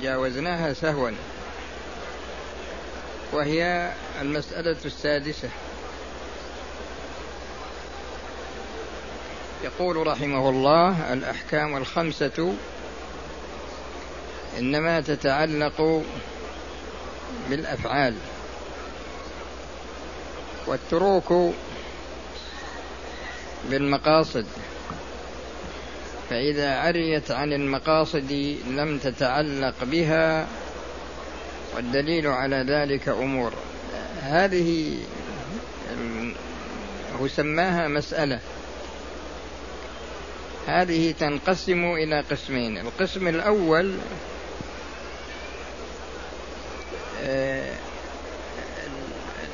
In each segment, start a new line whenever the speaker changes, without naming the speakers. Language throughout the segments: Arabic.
تجاوزناها سهوا. وهي المسألة السادسة. يقول رحمه الله الأحكام الخمسة إنما تتعلق بالأفعال. والتروك بالمقاصد. فإذا عريت عن المقاصد لم تتعلق بها والدليل على ذلك أمور. هذه هو سماها مسألة. هذه تنقسم إلى قسمين. القسم الأول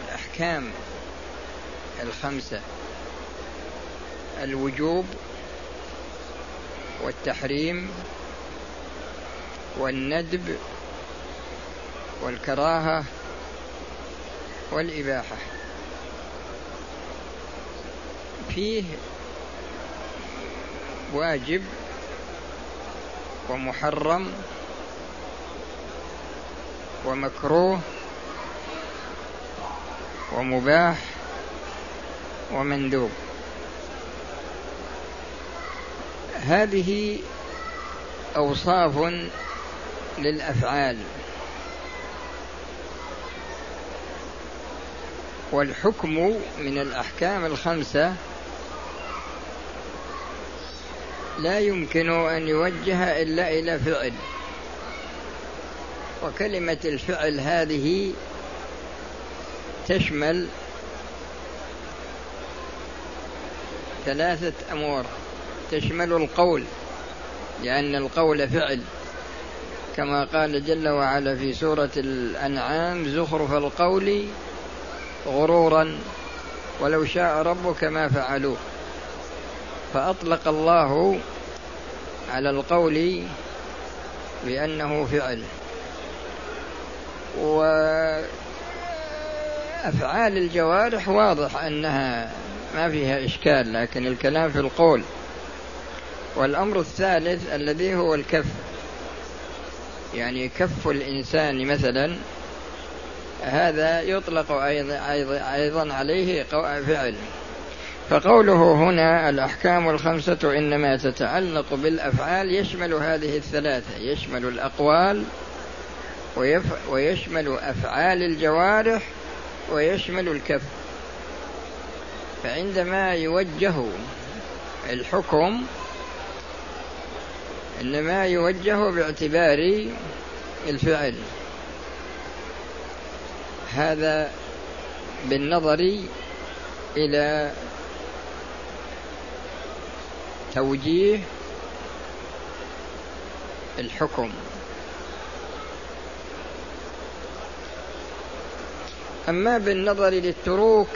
الأحكام الخمسة. الوجوب والتحريم والندب والكراهة والإباحة. فيه واجب ومحرم ومكروه ومباح ومندوب. هذه أوصاف للأفعال والحكم من الأحكام الخمسة لا يمكن أن يوجه إلا إلى فعل. وكلمة الفعل هذه تشمل ثلاثة أمور. تشمل القول لأن القول فعل. كما قال جل وعلا في سورة الأنعام زخرف القول غرورا ولو شاء ربك ما فعلوه. فأطلق الله على القول بأنه فعل. وأفعال الجوارح واضح أنها ما فيها إشكال لكن الكلام في القول. والأمر الثالث الذي هو الكف. يعني كف الإنسان مثلا هذا يطلق أيضا, أيضا, أيضا عليه فعل. فقوله هنا الأحكام الخمسة إنما تتعلق بالأفعال يشمل هذه الثلاثة. يشمل الأقوال ويشمل أفعال الجوارح ويشمل الكف. فعندما يوجه الحكم إنما يوجه باعتبار الفعل. هذا بالنظر إلى توجيه الحكم. أما بالنظر للتروك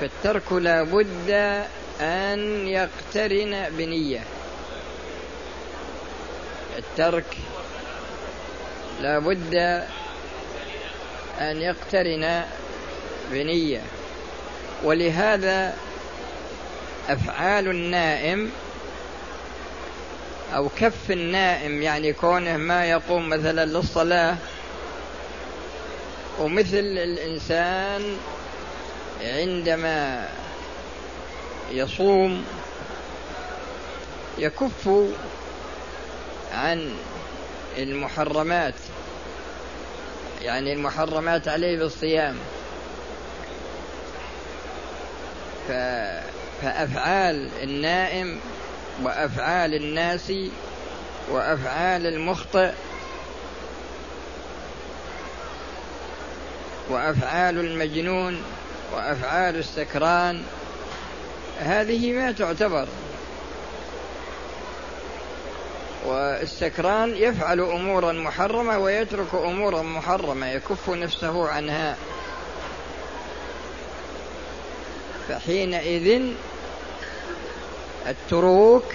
فالترك لا بد أن يقترن بنية. الترك لا بد أن يقترن بنية. ولهذا أفعال النائم أو كف النائم يعني كونه ما يقوم مثلا للصلاة ومثل الإنسان عندما يصوم يكف عن المحرمات. يعني المحرمات عليه بالصيام. فأفعال النائم وأفعال الناس وأفعال المخطئ وأفعال المجنون وأفعال السكران هذه ما تعتبر. والسكران يفعل أمورا محرمة ويترك أمورا محرمة يكف نفسه عنها. فحينئذ التروك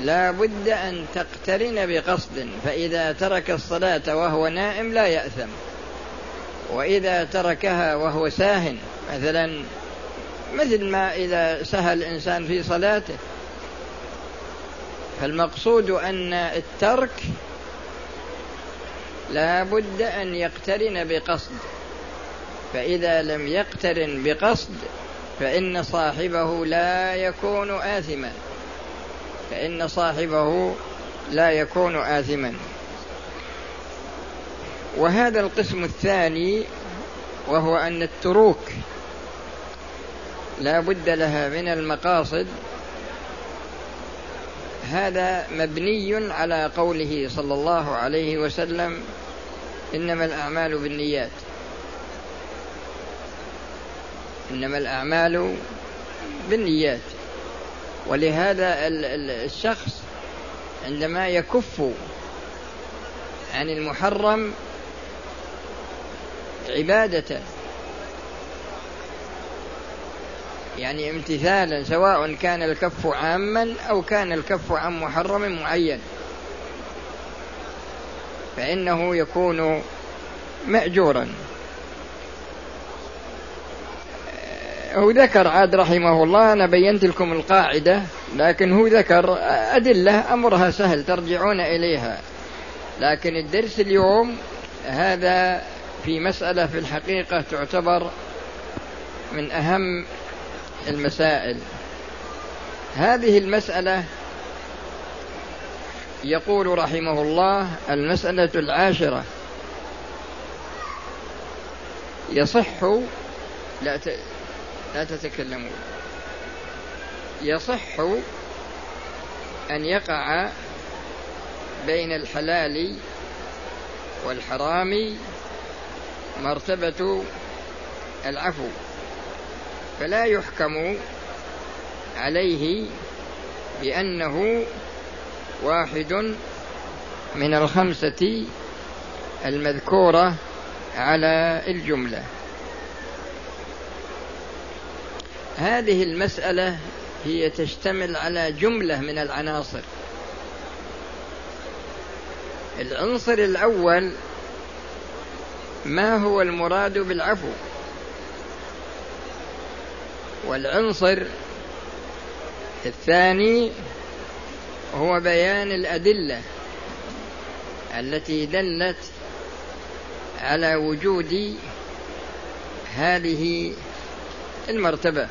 لا بد أن تقترن بقصد فإذا ترك الصلاة وهو نائم لا يأثم. وإذا تركها وهو ساهن مثلا مثل ما إذا سهى الإنسان في صلاته. فالمقصود أن الترك لا بد أن يقترن بقصد. فإذا لم يقترن بقصد فإن صاحبه لا يكون آثما. فإن صاحبه لا يكون آثما. وهذا القسم الثاني وهو أن التروك لا بد لها من المقاصد. هذا مبني على قوله صلى الله عليه وسلم إنما الأعمال بالنيات. إنما الأعمال بالنيات. ولهذا الشخص عندما يكف عن المحرم عبادته يعني امتثالا سواء كان الكف عاما أو كان الكف عن محرم معين فإنه يكون مأجورا. هو ذكر عاد رحمه الله أنا بينت لكم القاعدة لكن هو ذكر أدلة أمرها سهل ترجعون إليها. لكن الدرس اليوم هذا في مسألة في الحقيقة تعتبر من أهم المسائل. هذه المسألة يقول رحمه الله المسألة العاشرة. يصح لا ت... لا تتكلموا يصح أن يقع بين الحلال والحرام مرتبة العفو. فلا يحكم عليه بأنه واحد من الخمسة المذكورة على الجملة. هذه المسألة هي تشتمل على جملة من العناصر. العنصر الأول ما هو المراد بالعفو؟ والعنصر الثاني هو بيان الأدلة التي دلت على وجود هذه المرتبة.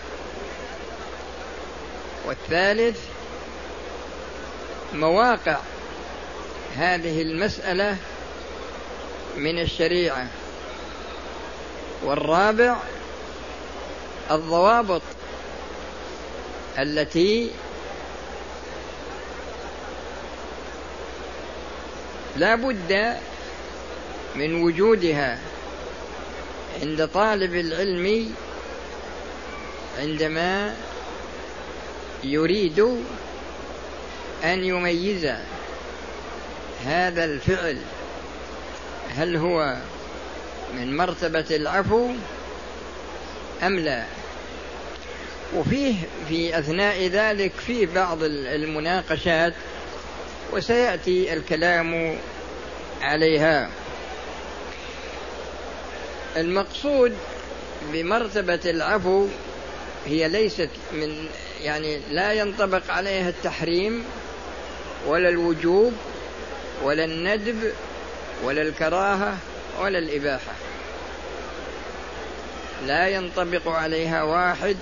والثالث مواقع هذه المسألة من الشريعة. والرابع الضوابط التي لا بد من وجودها عند طالب العلم عندما يريد أن يميز هذا الفعل. هل هو من مرتبة العفو أم لا؟ وفيه في أثناء ذلك في بعض المناقشات وسيأتي الكلام عليها. المقصود بمرتبة العفو هي ليست من يعني لا ينطبق عليها التحريم ولا الوجوب ولا الندب ولا الكراهة ولا الإباحة. لا ينطبق عليها واحد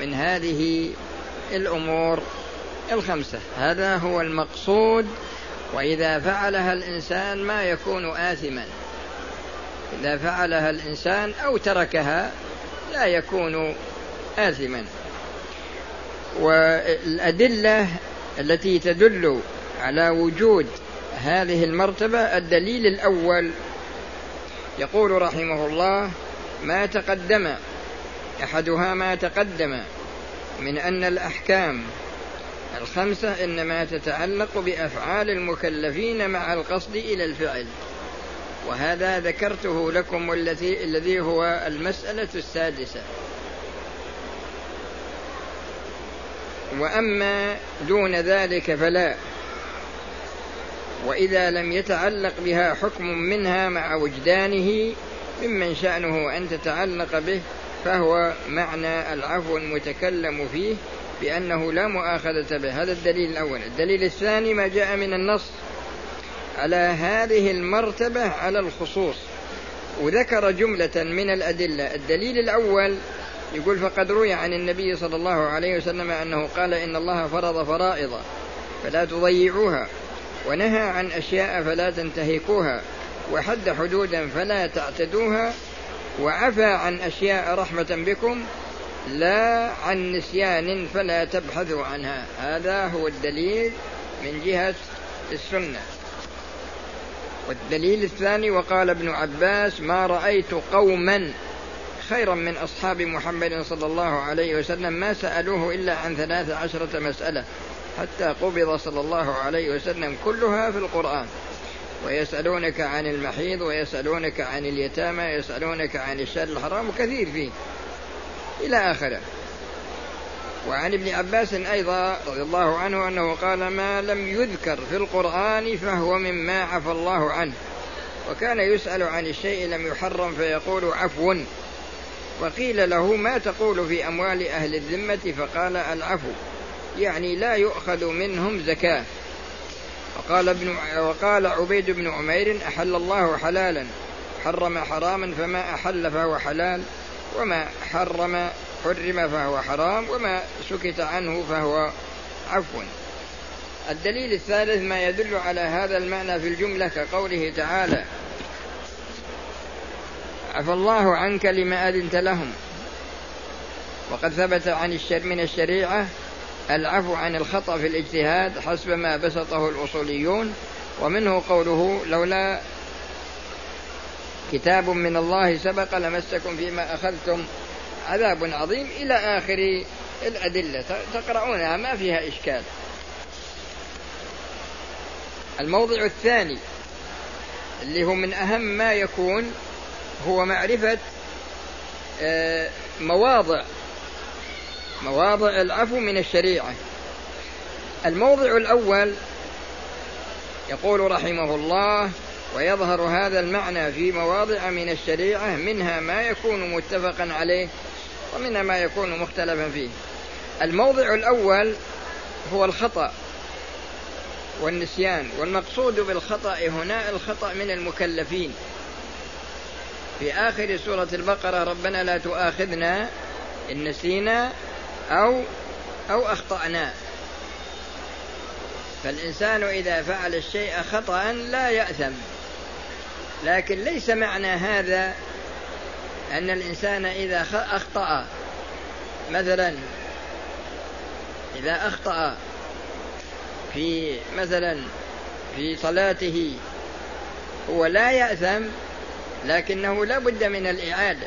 من هذه الأمور الخمسة. هذا هو المقصود وإذا فعلها الإنسان ما يكون اثما. إذا فعلها الإنسان أو تركها لا يكون آثما. والأدلة التي تدل على وجود هذه المرتبة الدليل الأول يقول رحمه الله ما تقدم أحدها ما تقدم من أن الأحكام الخمسة إنما تتعلق بأفعال المكلفين مع القصد إلى الفعل. وهذا ذكرته لكم الذي الذي هو المسألة السادسة. وأما دون ذلك فلا. وإذا لم يتعلق بها حكم منها مع وجدانه ممن شأنه أن تتعلق به فهو معنى العفو المتكلم فيه بأنه لا مؤاخذة به. هذا الدليل الأول. الدليل الثاني ما جاء من النص على هذه المرتبة على الخصوص. وذكر جملة من الأدلة. الدليل الأول يقول فقد روي عن النبي صلى الله عليه وسلم أنه قال إن الله فرض فرائض فلا تضيعوها ونهى عن أشياء فلا تنتهكوها وحد حدودا فلا تعتدوها وعفى عن أشياء رحمة بكم لا عن نسيان فلا تبحثوا عنها. هذا هو الدليل من جهة السنة. والدليل الثاني وقال ابن عباس ما رأيت قوما خيرا من أصحاب محمد صلى الله عليه وسلم ما سألوه إلا عن ثلاث عشرة مسألة حتى قبض صلى الله عليه وسلم كلها في القرآن. ويسألونك عن المحيض ويسألونك عن اليتامى يسألونك عن الشهر الحرام كثير فيه. إلى آخره. وعن ابن عباس أيضا رضي الله عنه أنه قال ما لم يذكر في القرآن فهو مما عفى الله عنه. وكان يسأل عن الشيء لم يحرم فيقول عفو وقيل له ما تقول في أموال أهل الذمة؟ فقال العفو. يعني لا يؤخذ منهم زكاة. وقال ابن وقال عبيد بن عمير أحل الله حلالا حرم حراما فما أحل فهو حلال وما حرم حرم فهو حرام وما سكت عنه فهو عفو. الدليل الثالث ما يدل على هذا المعنى في الجملة كقوله تعالى عفى الله عنك لما أذنت لهم وقد ثبت عن الشر من الشريعة العفو عن الخطأ في الاجتهاد حسب ما بسطه الأصوليون ومنه قوله لولا كتاب من الله سبق لمسكم فيما أخذتم عذاب عظيم إلى آخر الأدلة. تقرؤونها ما فيها إشكال. الموضع الثاني اللي هو من أهم ما يكون هو معرفة آه، مواضع مواضع العفو من الشريعة. الموضع الأول يقول رحمه الله ويظهر هذا المعنى في مواضع من الشريعة منها ما يكون متفقا عليه ومنها ما يكون مختلفا فيه. الموضع الأول هو الخطأ والنسيان والمقصود بالخطأ هنا الخطأ من المكلفين. في آخر سورة البقرة ربنا لا تؤاخذنا إن نسينا أو أو أخطأنا. فالإنسان إذا فعل الشيء خطأ لا يأثم. لكن ليس معنى هذا أن الإنسان إذا أخطأ. مثلا إذا أخطأ في مثلا في صلاته هو لا يأثم لكنه لا بد من الإعادة.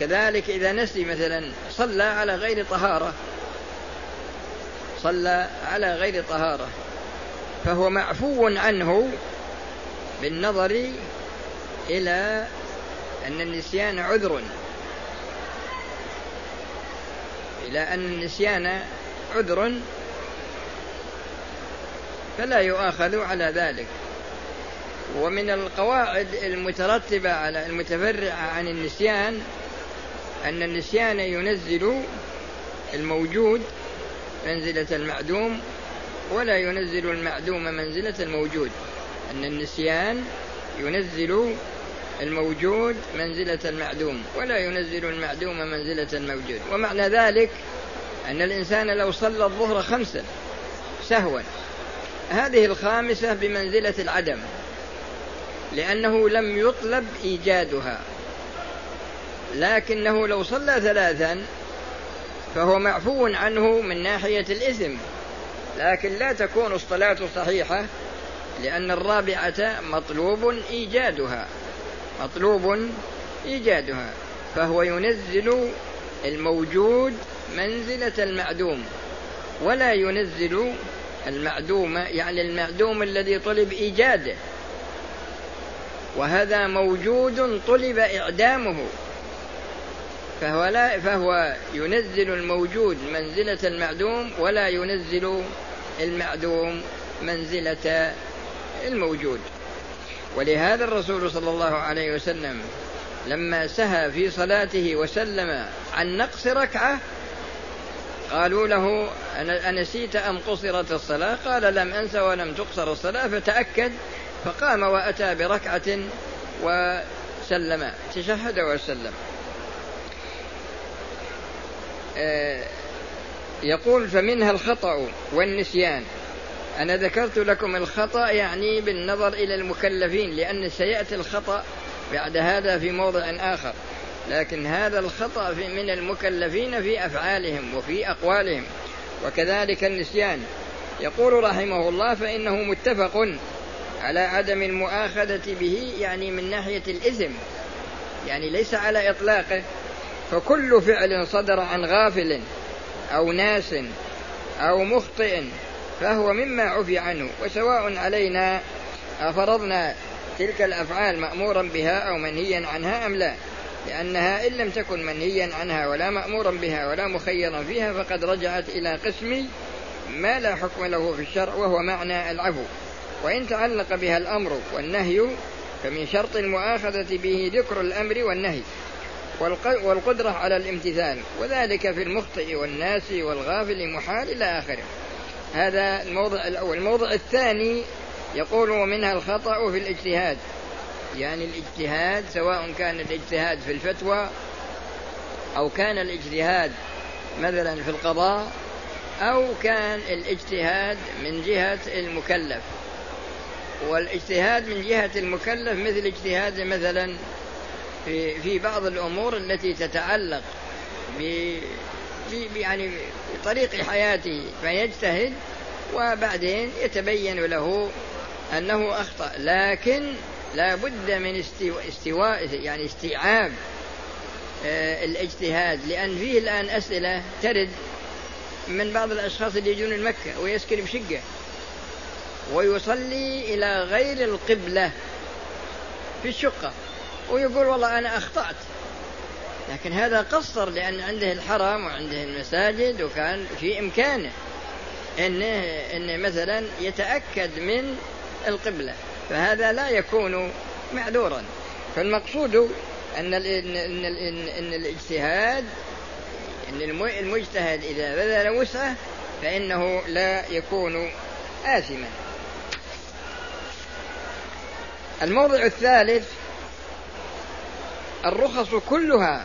كذلك إذا نسي مثلا صلى على غير طهارة صلى على غير طهارة فهو معفو عنه بالنظر إلى أن النسيان عذر إلى أن النسيان عذر فلا يؤاخذ على ذلك. ومن القواعد المترتبة على المتفرعة عن النسيان أن النسيان ينزل الموجود منزلة المعدوم ولا ينزل المعدوم منزلة الموجود. أن النسيان ينزل الموجود منزلة المعدوم ولا ينزل المعدوم منزلة الموجود. ومعنى ذلك أن الإنسان لو صلى الظهر خمسا سهوا هذه الخامسة بمنزلة العدم لأنه لم يطلب إيجادها. لكنه لو صلى ثلاثا فهو معفو عنه من ناحية الإثم. لكن لا تكون الصلاة صحيحة لأن الرابعة مطلوب إيجادها. مطلوب إيجادها. فهو ينزل الموجود منزلة المعدوم. ولا ينزل المعدوم يعني المعدوم الذي طلب إيجاده. وهذا موجود طلب إعدامه. فهو, لا فهو ينزل الموجود منزلة المعدوم ولا ينزل المعدوم منزلة الموجود. ولهذا الرسول صلى الله عليه وسلم لما سهى في صلاته وسلم عن نقص ركعة قالوا له أنسيت أم قصرت الصلاة؟ قال لم أنس ولم تقصر الصلاة. فتأكد فقام وأتى بركعة وسلم تشهد وسلم. يقول فمنها الخطأ والنسيان. أنا ذكرت لكم الخطأ يعني بالنظر إلى المكلفين لأن سيأتي الخطأ بعد هذا في موضع آخر. لكن هذا الخطأ في من المكلفين في أفعالهم وفي أقوالهم وكذلك النسيان. يقول رحمه الله فإنه متفق على عدم المؤاخذة به يعني من ناحية الإثم يعني ليس على إطلاقه. فكل فعل صدر عن غافل أو ناس أو مخطئ فهو مما عفي عنه وسواء علينا أفرضنا تلك الأفعال مأمورا بها أو منهيا عنها أم لا. لأنها إن لم تكن منهيا عنها ولا مأمورا بها ولا مخيرا فيها فقد رجعت إلى قسم ما لا حكم له في الشرع وهو معنى العفو. وإن تعلق بها الأمر والنهي فمن شرط المؤاخذة به ذكر الأمر والنهي. والقدرة على الامتثال وذلك في المخطئ والناس والغافل محال إلى آخره. هذا الموضع الأول الموضع الثاني يقول ومنها الخطأ في الاجتهاد. يعني الاجتهاد سواء كان الاجتهاد في الفتوى أو كان الاجتهاد مثلا في القضاء أو كان الاجتهاد من جهة المكلف. والاجتهاد من جهة المكلف مثل اجتهاد مثلا في بعض الأمور التي تتعلق ب يعني بطريق حياته فيجتهد وبعدين يتبين له أنه أخطأ. لكن لا بد من استواء يعني استيعاب آه، الاجتهاد. لأن فيه الآن أسئلة ترد من بعض الأشخاص اللي يجون مكة ويسكن بشقة ويصلي إلى غير القبلة في الشقة. ويقول والله أنا أخطأت. لكن هذا قصر لأن عنده الحرم وعنده المساجد وكان في إمكانه أنه, إنه مثلا يتأكد من القبلة. فهذا لا يكون معذورا. فالمقصود أن إن الاجتهاد أن المجتهد إذا بذل وسعه فإنه لا يكون آثما. الموضع الثالث الرخص كلها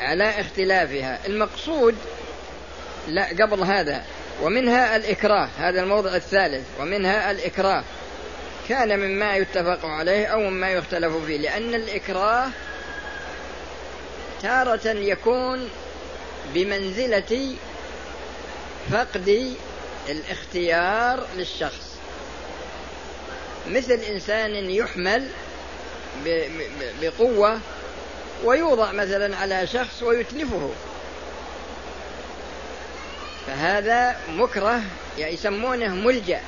على اختلافها. المقصود لا قبل هذا ومنها الإكراه هذا الموضع الثالث ومنها الإكراه. كان مما يتفق عليه أو مما يختلف فيه لأن الإكراه تارة يكون بمنزلة فقد الاختيار للشخص. مثل إنسان يحمل بقوة ويوضع مثلا على شخص ويتلفه. فهذا مكره يعني يسمونه ملجأ.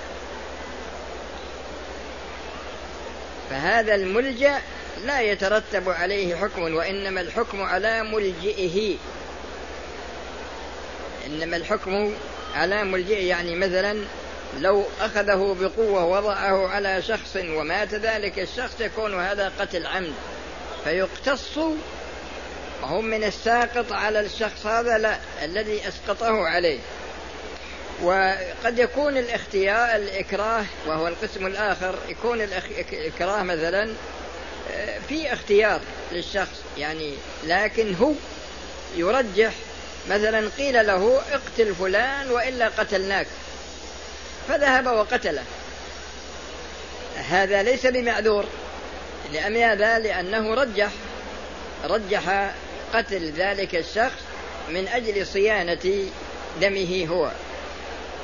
فهذا الملجأ لا يترتب عليه حكم وإنما الحكم على ملجئه. إنما الحكم على ملجئه يعني مثلا لو أخذه بقوة وضعه على شخص ومات ذلك الشخص يكون هذا قتل عمد. فيقتص وهم من الساقط على الشخص هذا لا الذي أسقطه عليه. وقد يكون الاختيار الإكراه وهو القسم الآخر يكون الإكراه مثلا آه، في اختيار للشخص يعني لكن هو يرجح مثلا قيل له اقتل فلان وإلا قتلناك. فذهب وقتله. هذا ليس بمعذور لماذا؟ لأنه رجح. رجح قتل ذلك الشخص من أجل صيانة دمه هو.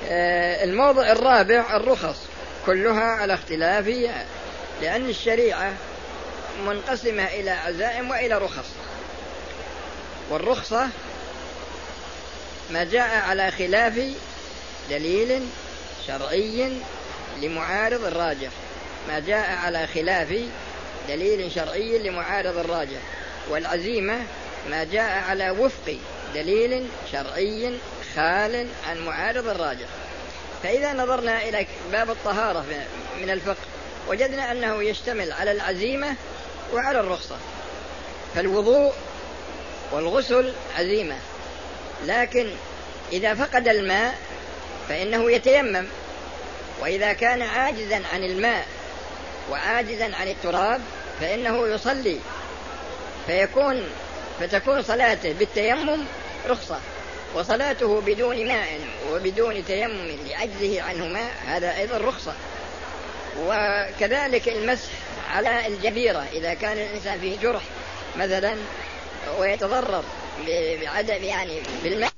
آه، الموضع الرابع الرخص. كلها على اختلاف لأن الشريعة منقسمة إلى عزائم وإلى رخص. والرخصة ما جاء على خلاف دليل شرعي لمعارض الراجح ما جاء على خلاف دليل شرعي لمعارض الراجح والعزيمة ما جاء على وفق دليل شرعي خال عن معارض الراجح. فإذا نظرنا إلى باب الطهارة من الفقه وجدنا أنه يشتمل على العزيمة وعلى الرخصة. فالوضوء والغسل عزيمة لكن إذا فقد الماء فإنه يتيمم. وإذا كان عاجزا عن الماء وعاجزا عن التراب فإنه يصلي. فيكون فتكون صلاته بالتيمم رخصة. وصلاته بدون ماء وبدون تيمم لعجزه عنه ماء هذا أيضا رخصة. وكذلك المسح على الجبيرة إذا كان الإنسان فيه جرح مثلا ويتضرر بعدم يعني بالماء.